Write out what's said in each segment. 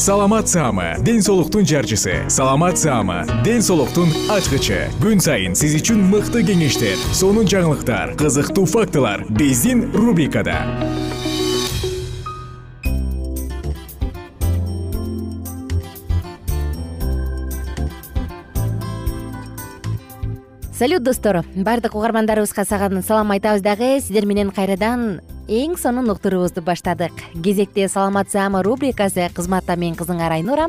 саламат саама ден соолуктун жарчысы. Саламат саама ден соолуктун ачкычы. Күн сайын сиз үчүн мыкты кеңештер сонун жаңылыктар кызыктуу фактылар биздин рубрикада. Салют достор. Баардык угармандарыбызга салам айтабыз дагы. Сиздер менен кайрадан эң сонун уктуруубузду баштадык. Кезекте саламат саама рубрикасы кызматта мен кызыңар айнура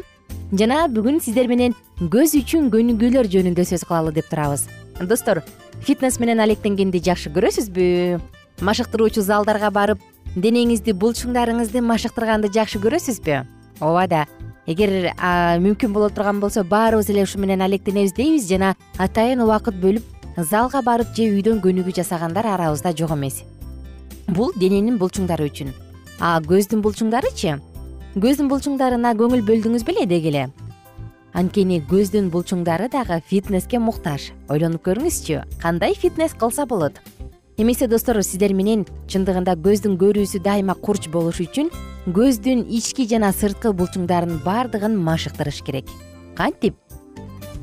жана бүгүн сиздер менен көз үчүн көнүгүүлөр жөнүндө сөз кылалы деп турабыз. Достор фитнес менен алектенгенди жакшы көрөсүзбү? Машыктыруучу залдарга барып денеңизди булчуңдарыңызды машыктырганды жакшы көрөсүзбү? Ооба да эгер мүмкүн боло турган болсо баарыбыз эле ушу менен алектенебиз дейбиз жана атайын убакыт бөлүп залга барып же үйдөн көнүгүү жасагандар арабызда жок эмес бул дененин булчуңдары үчүн. А көздүн булчуңдарычы көздүн булчуңдарына көңүл бөлдүңүз беле деги эле анткени көздүн булчуңдары дагы фитнеске муктаж. Ойлонуп көрүңүзчү кандай фитнес кылса болот? Эмесе достор сиздер менен чындыгында көздүн көрүүсү дайыма курч болуш үчүн көздүн ички жана сырткы булчуңдарын баардыгын машыктырыш керек. Кантип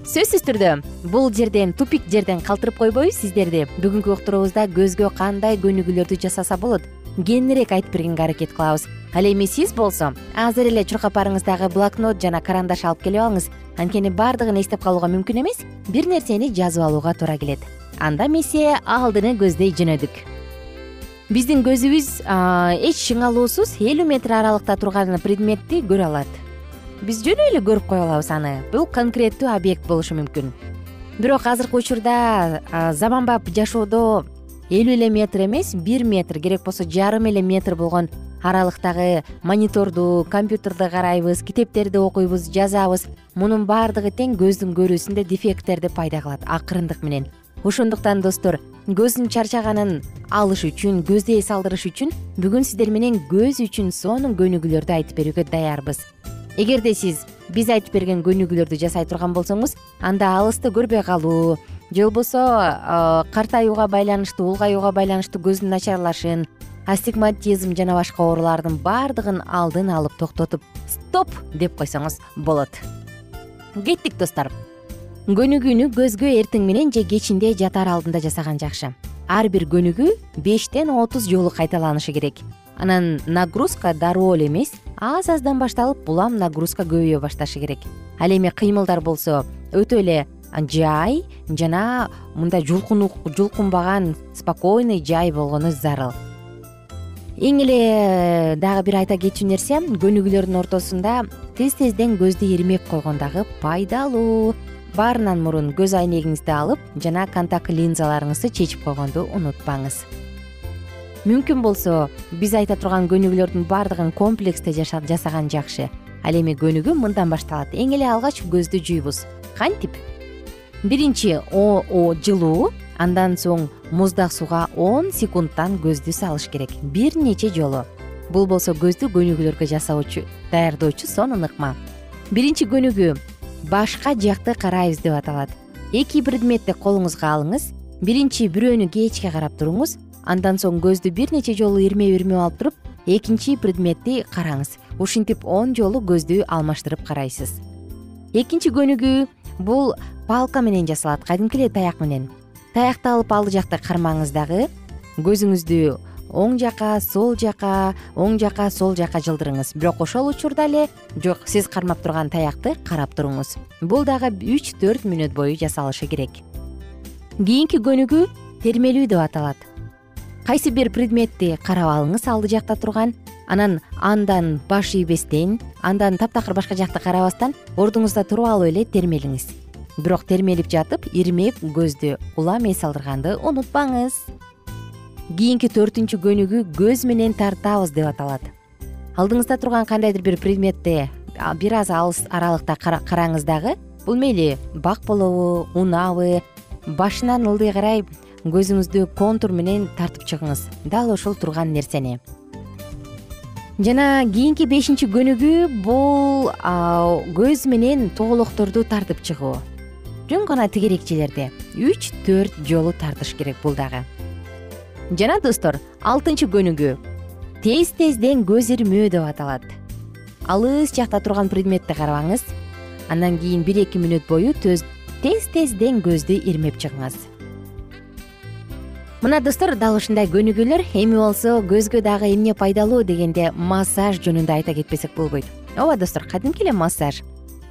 сөзсүз түрдө бул жерден тупик жерден калтырып койбойбуз сиздерди. Бүгүнкү уктуруубузда көзгө кандай көнүгүүлөрдү жасаса болот кеңирээк айтып бергенге аракет кылабыз. Ал эми сиз болсо азыр эле чуркапарыңыздагы блокнот жана карандаш алып келип алыңыз. Анткени баардыгын эстеп калууга мүмкүн эмес бир нерсени жазып алууга туура келет. Анда эмесе алдыны көздөй жөнөдүк. Биздин көзүбүз эч шыңалуусуз элүү метр аралыкта турган предметти көрө алат биз жөн эле көрүп кое алабыз аны. Бул конкреттүү объект болушу мүмкүн. Бирок азыркы учурда заманбап жашоодо элүү эле метр эмес бир метр керек болсо жарым эле метр болгон аралыктагы мониторду компьютерди карайбыз китептерди окуйбуз жазабыз. Мунун баардыгы тең көздүн көрүүсүндө дефекттерди пайда кылат акырындык менен. Ошондуктан достор көздүн чарчаганын алыш үчүн көздү эс алдырыш үчүн бүгүн сиздер менен көз үчүн сонун көнүгүүлөрдү айтып берүүгө даярбыз эгерде сиз биз айтып берген көнүгүүлөрдү жасай турган болсоңуз анда алысты көрбөй калуу. Же болбосо картаюуга байланыштуу улгаюуга байланыштуу көздүн начарлашын астигматизм жана башка оорулардын баардыгын алдын алып токтотуп стоп! деп койсоңуз болот. Кеттик достор көнүгүүнү көзгө эртең менен же кечинде жатаар алдында жасаган жакшы. Ар бир көнүгүү бештен отуз жолу кайталанышы керек анан нагрузка дароо эле эмес. Аз аздан башталып улам нагрузка көбөйө башташы керек. Ал эми кыймылдар болсо өтө эле жай жана мындай жулкунбаган спокойный жай болгону зарыл. Эң эле дагы бир айта кетчү нерсе көнүгүүлөрдүн ортосунда тез тезден көздү ирмеп койгон дагы пайдалуу баарынан мурун көз айнегиңизди алып жана контакт линзаларыңызды чечип койгонду унутпаңыз мүмкүн болсо биз айта турган көнүгүүлөрдүн баардыгын комплексте жасаган жакшы. Ал эми көнүгүү мындан башталат. Эң эле алгач көздү жуйбуз. Кантип? Биринчи жылуу андан соң муздак сууга он секундтан көздү салыш керек. Бир нече жолу. Бул болсо көздү көнүгүүлөргө жасоочу даярдоочу сонун ыкма биринчи көнүгүү башка жакты карайбыз деп аталат. Эки предметти колуңузга алыңыз. Биринчи бирөөнү кечке карап туруңуз андан соң көздү бир нече жолу ирмеп ирмеп алып туруп экинчи предметти караңыз. Ушинтип он жолу көздү алмаштырып карайсыз. Экинчи көнүгүү бул палка менен жасалат. Кадимки эле таяк менен. Таякты алып ал жакты кармаңыз дагы. Көзүңүздү оң жака сол жака оң жака сол жака жылдырыңыз. Бирок ошол учурда эле жок сиз кармап турган таякты карап туруңуз. Бул дагы үч төрт мүнөт бою жасалышы керек. Кийинки көнүгүү термелүү деп аталат кайсы бир предметти карап алыңыз алды жакта турган? Анан андан баш ийбестен андан таптакыр башка жакты карабастан ордуңузда туруп алып эле термелиңиз. Бирок термелип жатып ирмеп көздү улам эс алдырганды унутпаңыз. Кийинки төртүнчү көнүгүү көз менен тартабыз деп аталат. Алдыңызда турган кандайдыр бир предметти бир аз алыс аралыкта караңыз дагы. Бул мейли бак болобу унабы башынан ылдый карай көзүңүздү контур менен тартып чыгыңыз. Дал ошол турган нерсени. Жана кийинки бешинчи көнүгүү бул көз менен тоголокторду тартып чыгуу. Жөн гана тегерекчелерди үч төрт жолу тартыш керек бул дагы. Жана достор алтынчы көнүгүү тез тезден көз ирмөө деп аталат. Алыс жакта турган предметти карабаңыз. Андан кийин бир эки мүнөт бою тез тезден көздү ирмеп чыгыңыз мына достор дал ушундай көнүгүүлөр эми болсо көзгө дагы эмне пайдалуу дегенде массаж жөнүндө айта кетпесек болбойт. Ооба достор кадимки эле массаж?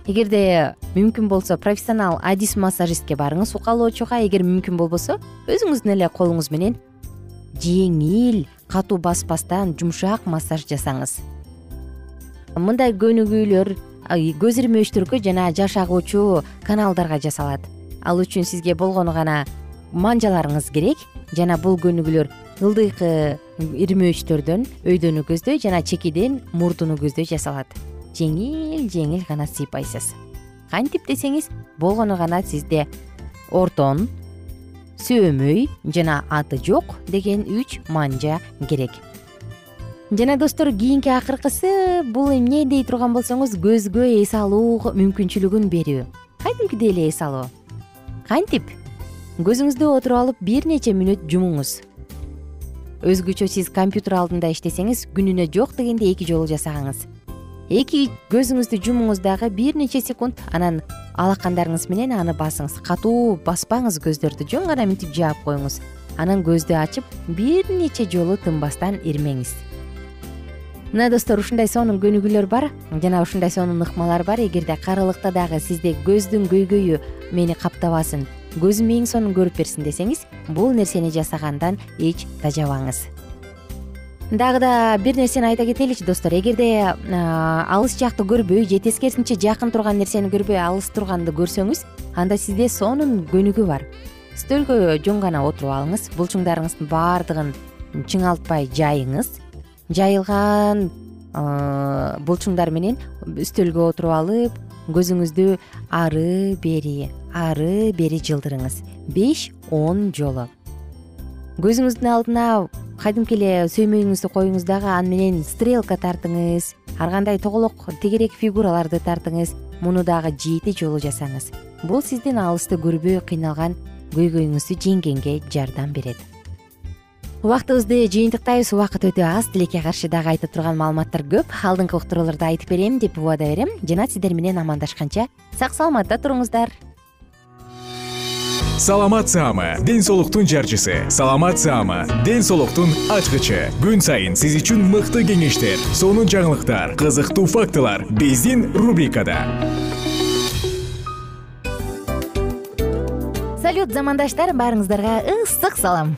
Эгерде мүмкүн болсо профессионал адис массажистке барыңыз укалоочуга эгер мүмкүн болбосо өзүңүздүн эле колуңуз менен жеңил катуу баспастан жумшак массаж жасаңыз. Мындай көнүгүүлөр көз ирмөөчтөргө жана жаш агуучу каналдарга жасалат. Ал үчүн сизге болгону гана манжаларыңыз керек жана бул көнүгүүлөр ылдыйкы ирмөөчтөрдөн өйдөнү көздөй жана чекеден мурдуну көздөй жасалат. Жеңил жеңил гана сыйпайсыз. Кантип десеңиз болгону гана сизде ортон сөөмөй жана аты жок деген үч манжа керек. Жана достор кийинки акыркысы бул эмне дей турган болсоңуз көзгө эс алуу мүмкүнчүлүгүн берүү. Кадимкидей эле эс алуу? Кантип көзүңүздү отуруп алып бир нече мүнөт жумуңуз. Өзгөчө сиз компьютер алдында иштесеңиз күнүнө жок дегенде эки жолу жасаңыз эки көзүңүздү жумуңуз дагы бир нече секунд анан алакандарыңыз менен аны басыңыз катуу баспаңыз көздөрдү жөн гана мынтип жаап коюңуз. Анан көздү ачып бир нече жолу тынбастан ирмеңиз мына достор ушундай сонун көнүгүүлөр бар жана ушундай сонун ыкмалар бар. Эгерде карылыкта дагы сизде көздүн көйгөйү мени каптабасын көзүм эң сонун көрүп берсин десеңиз бул нерсени жасагандан эч тажабаңыз. Дагы да бир нерсени айта кетеличи достор. Эгерде алыс жакты көрбөй же тескерисинче жакын турган нерсени көрбөй алыс турганды көрсөңүз анда сизде сонун көнүгүү бар. Стөлгө жөн гана отуруп алыңыз булчуңдарыңыздын баардыгын чыңалтпай жайыңыз жайылган булчуңдар менен үстөлгө отуруп алып көзүңүздү ары бери ары бери жылдырыңыз. Беш он жолу. Көзүңүздүн алдына кадимки эле сөөмөйүңүздү коюңуз дагы аны менен стрелка тартыңыз. Ар кандай тоголок тегерек фигураларды тартыңыз. Муну дагы жети жолу жасаңыз. Бул сиздин алысты көрбөй кыйналган көйгөйүңүздү жеңгенге жардам берет убактыбызды жыйынтыктайбыз. Убакыт өтө аз тилекке каршы дагы айта турган маалыматтар көп. Алдыңкы уктурууларда айтып берем деп убада берем. Жана сиздер менен амандашканча сак саламатта туруңуздар. Саламат саама ден соолуктун жарчысы. Саламат саама ден соолуктун ачкычы. Күн сайын сиз үчүн мыкты кеңештер сонун жаңылыктар кызыктуу фактылар биздин рубрикада. Салют замандаштар баарыңыздарга ысык салам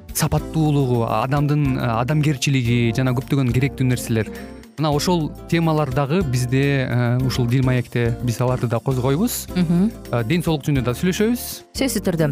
сапаттуулугу адамдын э, адамгерчилиги жана көптөгөн керектүү нерселер. Мына ошол темалар дагы бизде ушул дил маекте биз аларды да козгойбуз ден соолук жөнүндө да сүйлөшөбүз. Сөзсүз түрдө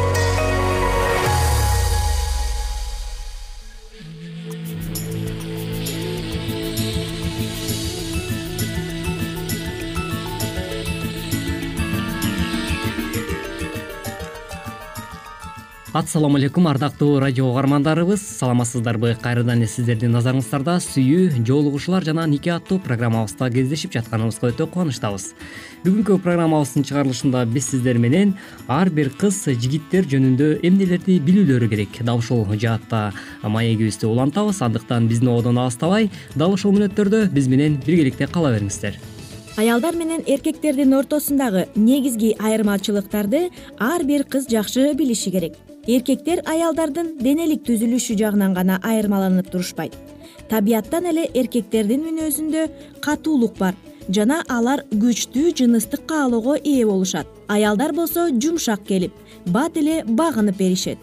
ассалому алейкум ардактуу радио угармандарыбыз. Саламатсыздарбы? Кайрадан эле сиздердин назарыңыздарда сүйүү жоолугушуулар жана нике аттуу программабызда кездешип жатканыбызга өтө кубанычтабыз. Бүгүнкү программабыздын чыгарылышында биз сиздер менен ар бир кыз жигиттер жөнүндө эмнелерди билүүлөрү керек? Дал ушул жаатта маегибизди улантабыз. Андыктан биздин ободон алыстабай дал ушул мүнөттөрдө биз менен биргеликте кала бериңиздер. Аялдар менен эркектердин ортосундагы негизги айырмачылыктарды ар бир кыз жакшы билиши керек эркектер аялдардын денелик түзүлүшү жагынан гана айырмаланып турушпайт. Табияттан эле эркектердин мүнөзүндө катуулук бар жана алар күчтүү жыныстык каалоого ээ болушат. Аялдар болсо жумшак келип бат эле багынып беришет.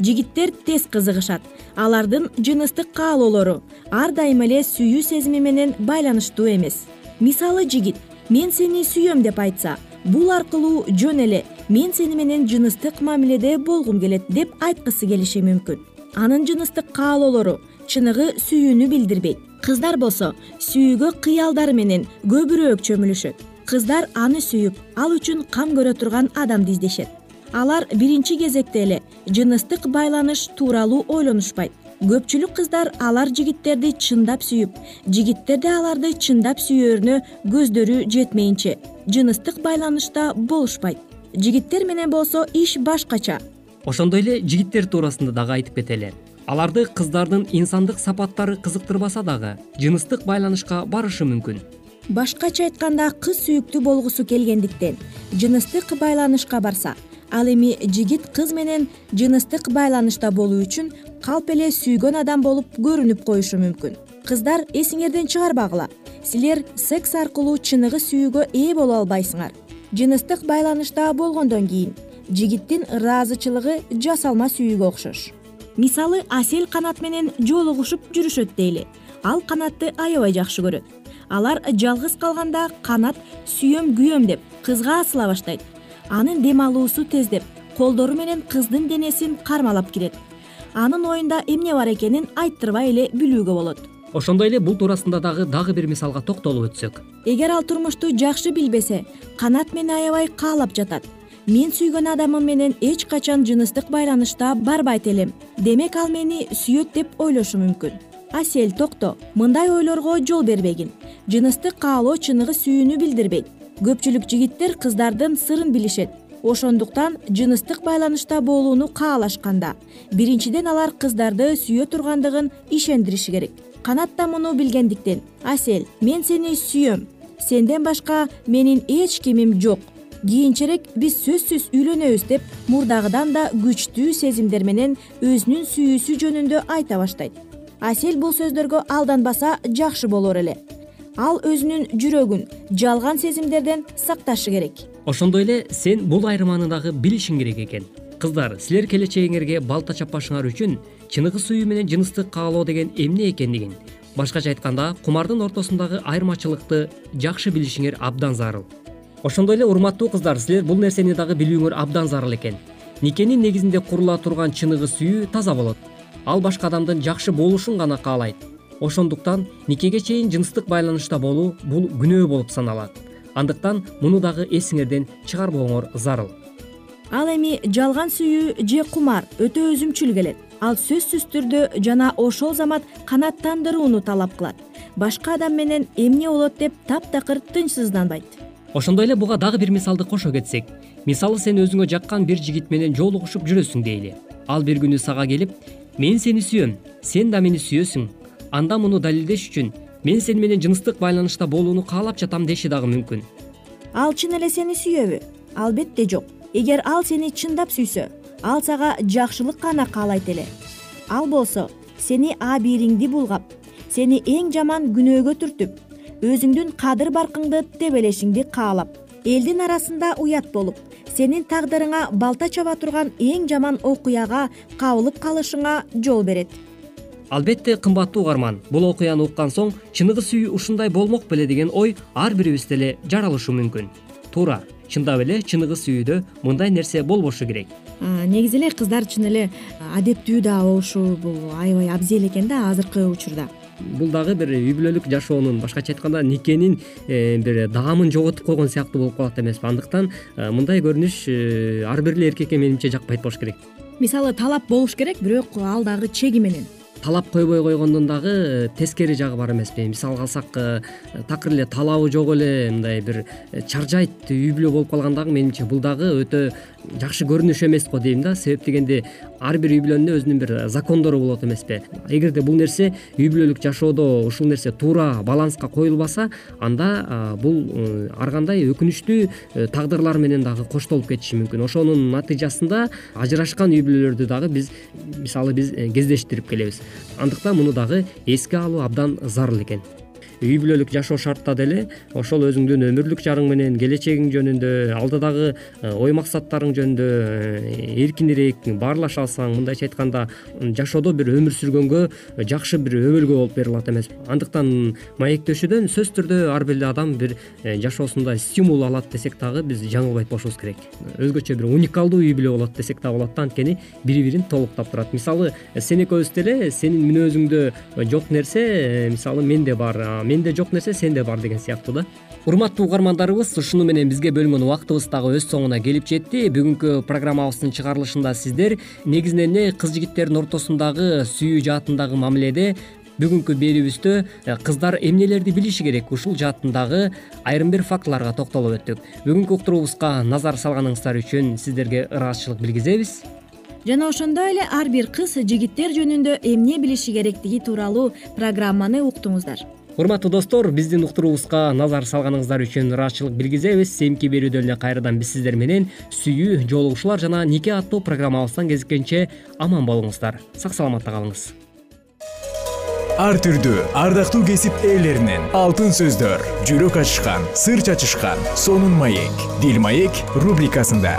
Жигиттер тез кызыгышат. Алардын жыныстык каалоолору ар дайым эле сүйүү сезими менен байланыштуу эмес. Мисалы жигит мен сени сүйөм деп айтса бул аркылуу жөн эле мен сени менен жыныстык мамиледе болгум келет деп айткысы келиши мүмкүн. Анын жыныстык каалоолору чыныгы сүйүүнү билдирбейт. Кыздар болсо сүйүүгө кыялдары менен көбүрөөк чөмүлүшөт. Кыздар аны сүйүп ал үчүн кам көрө турган адамды издешет. Алар биринчи кезекте эле жыныстык байланыш тууралуу ойлонушпайт. Көпчүлүк кыздар алар жигиттерди чындап сүйүп жигиттер да аларды чындап сүйөөрүнө көздөрү жетмейинче жыныстык байланышта болушпайт жигиттер менен болсо иш башкача. Ошондой эле жигиттер туурасында дагы айтып кетели аларды кыздардын инсандык сапаттары кызыктырбаса дагы жыныстык байланышка барышы мүмкүн. Башкача айтканда кыз сүйүктүү болгусу келгендиктен жыныстык байланышка барса ал эми жигит кыз менен жыныстык байланышта болуу үчүн калп эле сүйгөн адам болуп көрүнүп коюшу мүмкүн. Кыздар эсиңерден чыгарбагыла. Силер секс аркылуу чыныгы сүйүүгө ээ боло албайсыңар жыныстык байланышта болгондон кийин жигиттин ыраазычылыгы жасалма сүйүүгө окшош. Мисалы асель канат менен жолугушуп жүрүшөт дейли. Ал канатты аябай жакшы көрөт. Алар жалгыз калганда канат сүйөм күйөм деп кызга асыла баштайт. Анын дем алуусу тездеп колдору менен кыздын денесин кармалап кирет. Анын оюнда эмне бар экенин айттырбай эле билүүгө болот ошондой эле бул туурасында дагы дагы бир мисалга токтолуп өтсөк. Эгер ал турмушту жакшы билбесе канат мени аябай каалап жатат. Мен сүйгөн адамым менен эч качан жыныстык байланышта барбайт элем. Демек ал мени сүйөт деп ойлошу мүмкүн. Асель токто мындай ойлорго жол бербегин. Жыныстык каалоо чыныгы сүйүүнү билдирбейт. Көпчүлүк жигиттер кыздардын сырын билишет. Ошондуктан жыныстык байланышта болууну каалашканда биринчиден алар кыздарды сүйө тургандыгын ишендириши керек канат да муну билгендиктен. Асель мен сени сүйөм. Сенден башка менин эч кимим жок. Кийинчерээк биз сөзсүз үйлөнөбүз деп мурдагыдан да күчтүү сезимдер менен өзүнүн сүйүүсү жөнүндө айта баштайт. Асель бул сөздөргө алданбаса жакшы болор эле. Ал өзүнүн жүрөгүн жалган сезимдерден сакташы керек. Ошондой эле сен бул айырманы дагы билишиң керек экен кыздар силер келечегиңерге балта чаппашыңар үчүн чыныгы сүйүү менен жыныстык каалоо деген эмне экендигин башкача айтканда кумардын ортосундагы айырмачылыкты жакшы билишиңер абдан зарыл. Ошондой эле урматтуу кыздар силер бул нерсени дагы билүүңөр абдан зарыл экен. Никенин негизинде курула турган чыныгы сүйүү таза болот. Ал башка адамдын жакшы болушун гана каалайт. Ошондуктан никеге чейин жыныстык байланышта болуу бул күнөө болуп саналат. Андыктан муну дагы эсиңерден чыгарбооңор зарыл ал эми жалган сүйүү же кумар өтө өзүмчүл келет. Ал сөзсүз түрдө жана ошол замат канааттандырууну талап кылат. Башка адам менен эмне болот деп таптакыр тынчсызданбайт. Ошондой эле буга дагы бир мисалды кошо кетсек. Мисалы сен өзүңө жаккан бир жигит менен жолугушуп жүрөсүң дейли. Ал бир күнү сага келип мен сени сүйөм сен да мени сүйөсүң. Анда муну далилдеш үчүн мен сени менен жыныстык байланышта болууну каалап жатам деши дагы мүмкүн. Ал чын эле сени сүйөбү? Албетте жок эгер ал сени чындап сүйсө ал сага жакшылык гана каалайт эле. Ал болсо сени абийириңди булгап сени эң жаман күнөөгө түртүп өзүңдүн кадыр баркыңды тебелешиңди каалап элдин арасында уят болуп сенин тагдырыңа балта чаба турган эң жаман окуяга кабылып калышыңа жол берет. Албетте кымбаттуу угарман бул окуяны уккан соң чыныгы сүйүү ушундай болмок беле деген ой ар бирибизде эле жаралышы мүмкүн. Туура чындап эле чыныгы сүйүүдө мындай нерсе болбошу керек. Негизи эле кыздар чын эле адептүү да болушу бул аябай абзел экен да азыркы учурда. Бул дагы бир үй бүлөлүк жашоонун башкача айтканда никенин э, бир даамын жоготуп койгон сыяктуу болуп калат эмеспи андыктан э, мындай көрүнүш э, ар бир эле эркекке менимче жакпайт болуш керек. Мисалы талап болуш керек бирок ал дагы чеги менен талап койбой койгондун дагы тескери жагы бар эмеспи мисалга алсак такыр эле талабы жок эле мындай бир чаржайт үй бүлө болуп калган дагы менимче бул дагы өтө жакшы көрүнүш эмес го дейм да. Себеп дегенде ар бир үй бүлөнүн өзүнүн бир закондору болот эмеспи эгерде бул нерсе үй бүлөлүк жашоодо ушул нерсе туура баланска коюлбаса анда бул э, ар кандай өкүнүчтүү э, тагдырлар менен дагы коштолуп кетиши мүмкүн. Ошонун натыйжасында ажырашкан үй бүлөлөрдү дагы биз мисалы биз э, кездештирип келебиз андыктан муну дагы эске алуу абдан зарыл экен үй бүлөлүк жашоо шартта деле ошол өзүңдүн өмүрлүк жарың менен келечегиң жөнүндө алдыдагы э, ой максаттарың жөнүндө э, эркинирээк баарлаша алсаң мындайча айтканда жашоодо бир өмүр сүргөнгө жакшы бир өбөлгө болуп бере алат эмеспи андыктан маектешүүдөн сөзсүз түрдө ар бир адам бир э, жашоосунда стимул алат десек дагы биз жаңылбайт болушубуз керек. Өзгөчө бир уникалдуу үй бүлө болот десек дагы болот да анткени бири бирин толуктап турат. Мисалы сен экөөбүз деле сенин мүнөзүңдө жок нерсе мисалы менде бар менде жок нерсе сенде бар деген сыяктуу да. Урматтуу угармандарыбыз ушуну менен бизге бөлүнгөн убактыбыз дагы өз соңуна келип жетти. Бүгүнкү программабыздын чыгарылышында сиздер негизинен эле кыз жигиттердин ортосундагы сүйүү жаатындагы мамиледе бүгүнкү берүүбүздө э, кыздар эмнелерди билиши керек? Ушул жаатындагы айрым бир фактыларга токтолуп өттүк. Бүгүнкү уктуруубузга назар салганыңыздар үчүн сиздерге ыраазычылык билгизебиз. Жана ошондой эле ар бир кыз жигиттер жөнүндө эмне билиши керектиги тууралуу программаны уктуңуздар урматтуу достор биздин уктуруубузга назар салганыңыздар үчүн ыраазычылык билгизебиз. Эмки берүүдө кайрадан биз сиздер менен сүйүү жолугушуулар жана нике аттуу программабыздан кезиккенче аман болуңуздар. Сак саламатта калыңыз. Ар түрдүү ардактуу кесип ээлеринен алтын сөздөр жүрөк ачышкан сыр чачышкан сонун маек дил маек рубрикасында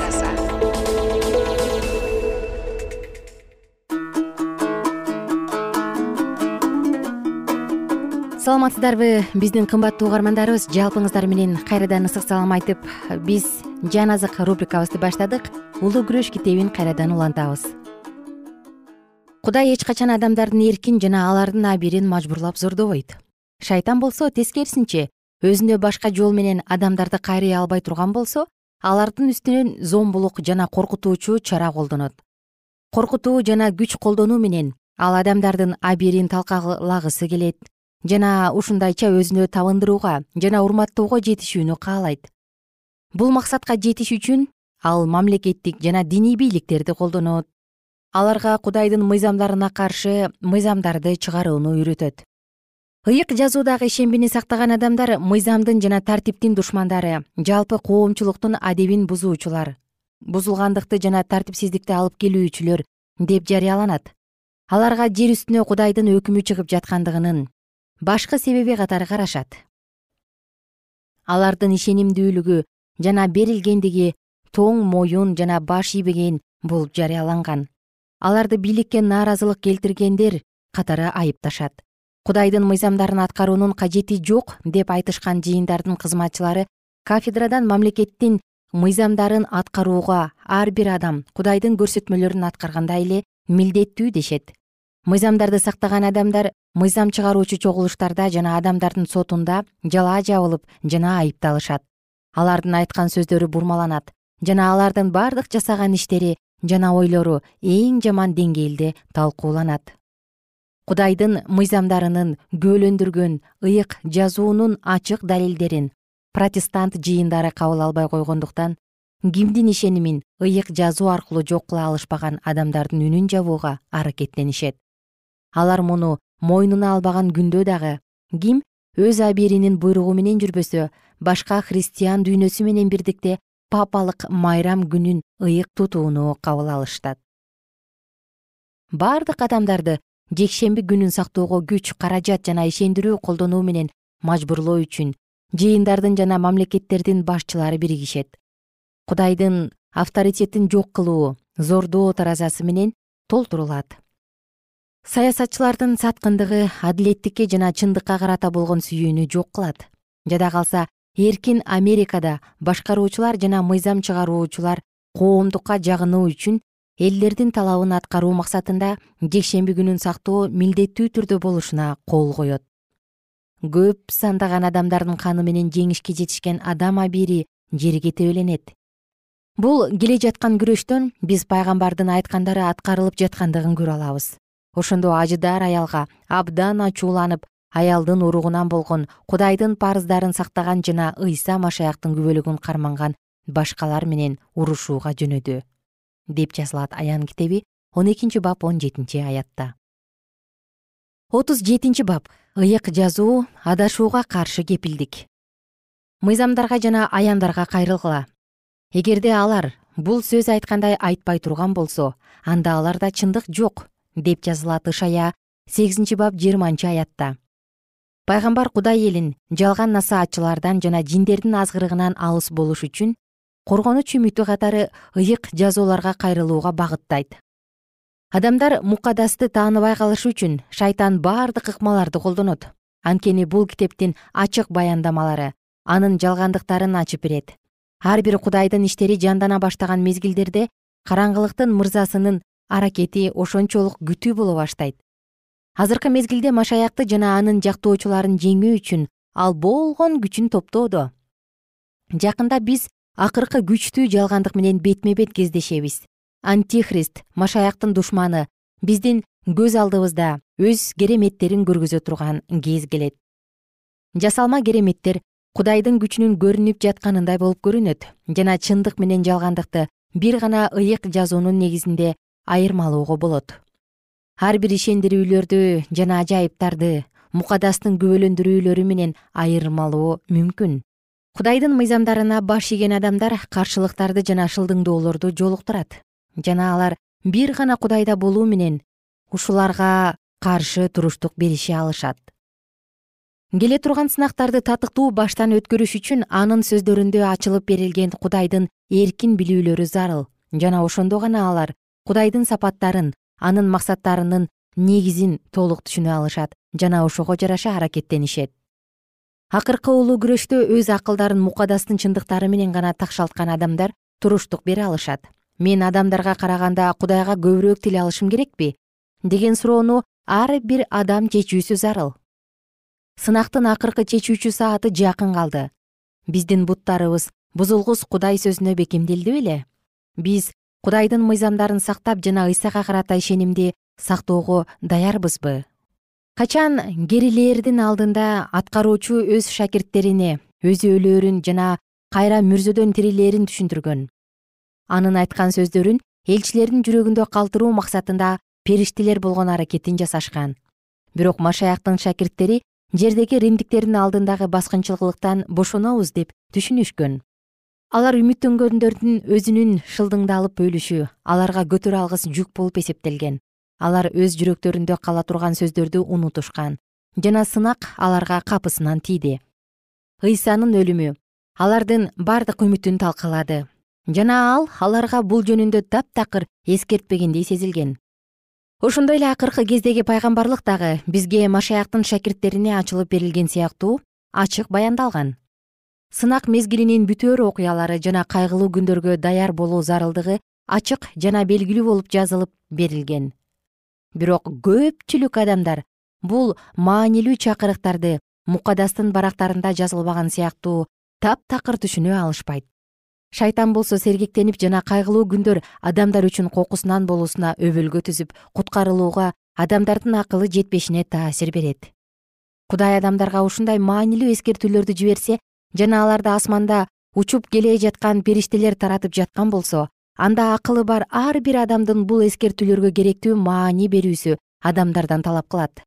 саламатсыздарбы? Биздин кымбаттуу угармандарыбыз жалпыңыздар менен кайрадан ысык салам айтып биз жан азык рубрикабызды баштадык. Улуу күрөш китебин кайрадан улантабыз. Кудай эч качан адамдардын эркин жана алардын абийирин мажбурлап зордобойт. Шайтан болсо тескерисинче өзүнө башка жол менен адамдарды кайрый албай турган болсо алардын үстүнөн зомбулук жана коркутуучу чара колдонот. Коркутуу жана күч колдонуу менен ал адамдардын абийирин талкалагысы келет жана ушундайча өзүнө табындырууга жана урматтоого жетишүүнү каалайт. Бул максатка жетиш үчүн ал мамлекеттик жана диний бийликтерди колдонот. Аларга кудайдын мыйзамдарына каршы мыйзамдарды чыгарууну үйрөтөт. Ыйык жазуудагы ишембини сактаган адамдар мыйзамдын жана тартиптин душмандары жалпы коомчулуктун адебин бузуучулар бузулгандыкты жана тартипсиздикти алып келүүчүлөр деп жарыяланат. Аларга жер үстүнө кудайдын өкүмү чыгып жаткандыгынын башкы себеби катары карашат. Алардын ишенимдүүлүгү жана берилгендиги тоң моюн жана баш ийбеген болуп жарыяланган. Аларды бийликке нааразылык келтиргендер катары айыпташат. Кудайдын мыйзамдарын аткаруунун кажети жок деп айтышкан жыйындардын кызматчылары кафедрадан мамлекеттин мыйзамдарын аткарууга ар бир адам кудайдын көрсөтмөлөрүн аткаргандай эле милдеттүү дешет мыйзамдарды сактаган адамдар мыйзам чыгаруучу чогулуштарда жана адамдардын сотунда жалаа жабылып жана айыпталышат. Алардын айткан сөздөрү бурмаланат жана алардын бардык жасаган иштери жана ойлору эң жаман деңгээлде талкууланат. Кудайдын мыйзамдарынын күбөлөндүргөн ыйык жазуунун ачык далилдерин протестант жыйындары кабыл албай койгондуктан кимдин ишенимин ыйык жазуу аркылуу жок кыла алышпаган адамдардын үнүн жабууга аракеттенишет алар муну мойнуна албаган күндө дагы. Ким өз абийиринин буйругу менен жүрбөсө башка христиан дүйнөсү менен бирдикте папалык майрам күнүн ыйык тутууну кабыл алышат бардык адамдарды жекшемби күнүн сактоого күч каражат жана ишендирүү колдонуу менен мажбурлоо үчүн жыйындардын жана мамлекеттердин башчылары биригишет. Кудайдын авторитетин жок кылуу зордоо таразасы менен толтурулат саясатчылардын саткындыгы адилеттикке жана чындыкка карата болгон сүйүүнү жок кылат. Жада калса эркин америкада башкаруучулар жана мыйзам чыгаруучулар коомдукка жагынуу үчүн элдердин талабын аткаруу максатында жекшемби күнүн сактоо милдеттүү түрдө болушуна кол коет. Көп сандаган адамдардын каны менен жеңишке жетишкен адам абийири жерге тебеленет. Бул келе жаткан күрөштөн биз пайгамбардын айткандары аткарылып жаткандыгын көрө алабыз ошондо ажыдаар аялга абдан ачууланып аялдын уругунан болгон кудайдын парыздарын сактаган жана ыйса машаяктын күбөлүгүн карманган башкалар менен урушууга жөнөдү деп жазылат аян китеби он экинчи бап он жетинчи аятта. отуз жетинчи бап. ыйык жазуу адашууга каршы кепилдик. мыйзамдарга жана аяндарга кайрылгыла. эгерде алар бул сөз айткандай айтпай турган болсо анда аларда чындык жок деп жазылат ышая сегизинчи бап жыйырманчы аятта. Пайгамбар кудай элин жалган насаатчылардан жана жиндердин азгырыгынан алыс болуш үчүн коргонуч үмүтү катары ыйык жазууларга кайрылууга багыттайт. Адамдар мукадасты тааныбай калышы үчүн шайтан бардык ыкмаларды колдонот. Анткени бул китептин ачык баяндамалары анын жалгандыктарын ачып берет. Ар бир кудайдын иштери жандана баштаган мезгилдерде караңгылыктын мырзасынын аракети ошончолук күтүү боло баштайт. Азыркы мезгилде машаякты жана анын жактоочуларын жеңүү үчүн ал болгон күчүн топтоодо. Жакында биз акыркы күчтүү жалгандык менен бетме бет кездешебиз. Антихрист машаяктын душманы биздин көз алдыбызда өз кереметтерин көргөзө турган кез келет. Жасалма кереметтер кудайдын күчүнүн көрүнүп жатканындай болуп көрүнөт жана чындык менен жалгандыкты бир гана ыйык жазуунун негизинде айырмалоого болот. Ар бир ишендирүүлөрдү жана ажайыптарды мукадастын күбөлөндүрүүлөрү менен айырмалоо мүмкүн. Кудайдын мыйзамдарына баш ийген адамдар каршылыктарды жана шылдыңдоолорду жолуктурат. Жана алар бир гана кудайда болуу менен ушуларга каршы туруштук берише алышат. Келе турган сынактарды татыктуу баштан өткөрүш үчүн анын сөздөрүндө ачылып берилген кудайдын эркин билүүлөрү зарыл. Жана ошондо гана алар кудайдын сапаттарын анын максаттарынын негизин толук түшүнө алышат жана ошого жараша аракеттенишет. Акыркы улуу күрөштө өз акылдарын мукадастын чындыктары менен гана такшалткан адамдар туруштук бере алышат. Мен адамдарга караганда кудайга көбүрөөк тил алышым керекпи? деген суроону ар бир адам чечүүсү зарыл. Сынактын акыркы чечүүчү сааты жакын калды. Биздин буттарыбыз бузулгус кудай сөзүнө бекемделди беле. Биз кудайдын мыйзамдарын сактап жана ыйсага карата ишенимди сактоого даярбызбы? Качан керилердин алдында аткаруучу өз шакирттерине өзүөлөрүн жана кайра мүрзөдөн тирилээрин түшүндүргөн? Анын айткан сөздөрүн элчилердин жүрөгүндө калтыруу максатында периштелер болгон аракетин жасашкан. Бирок машаяктын шакирттери жердеги римдиктердин алдындагы баскынчылыктан бошонобуз деп түшүнүшкөн алар үмүттөнгөндөрдүн өзүнүн шылдыңдалып өлүшү аларга көтөрө алгыс жүк болуп эсептелген. Алар өз жүрөктөрүндө кала турган сөздөрдү унутушкан жана сынак аларга капысынан тийди. Ыйсанын өлүмү. Алардын бардык үмүтүн талкалады. Жана ал аларга бул жөнүндө таптакыр эскертпегендей сезилген. Ошондой эле акыркы кездеги пайгамбарлык дагы бизге машаяктын шакирттерине ачылып берилген сыяктуу ачык баяндалган сынак мезгилинин бүтөөр окуялары жана кайгылуу күндөргө даяр болуу зарылдыгы ачык жана белгилүү болуп жазылып берилген. Бирок көпчүлүк адамдар бул маанилүү чакырыктарды мукадастын барактарында жазылбаган сыяктуу таптакыр түшүнө алышпайт. Шайтан болсо сергектенип жана кайгылуу күндөр адамдар үчүн кокусунан болуусуна өбөлгө түзүп куткарылууга адамдардын акылы жетпешине таасир берет. Кудай адамдарга ушундай маанилүү эскертүүлөрдү жиберсе жана аларды асманда учуп келе жаткан периштелер таратып жаткан болсо анда акылы бар ар бир адамдын бул эскертүүлөргө керектүү маани берүүсү адамдардан талап кылат.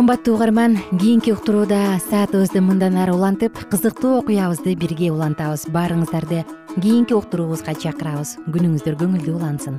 Кымбаттуу угарман кийинки уктурууда саатыбызды мындан ары улантып кызыктуу окуябызды бирге улантабыз. Баарыңыздарды кийинки уктуруубузга чакырабыз. Күнүңүздөр көңүлдүү улансын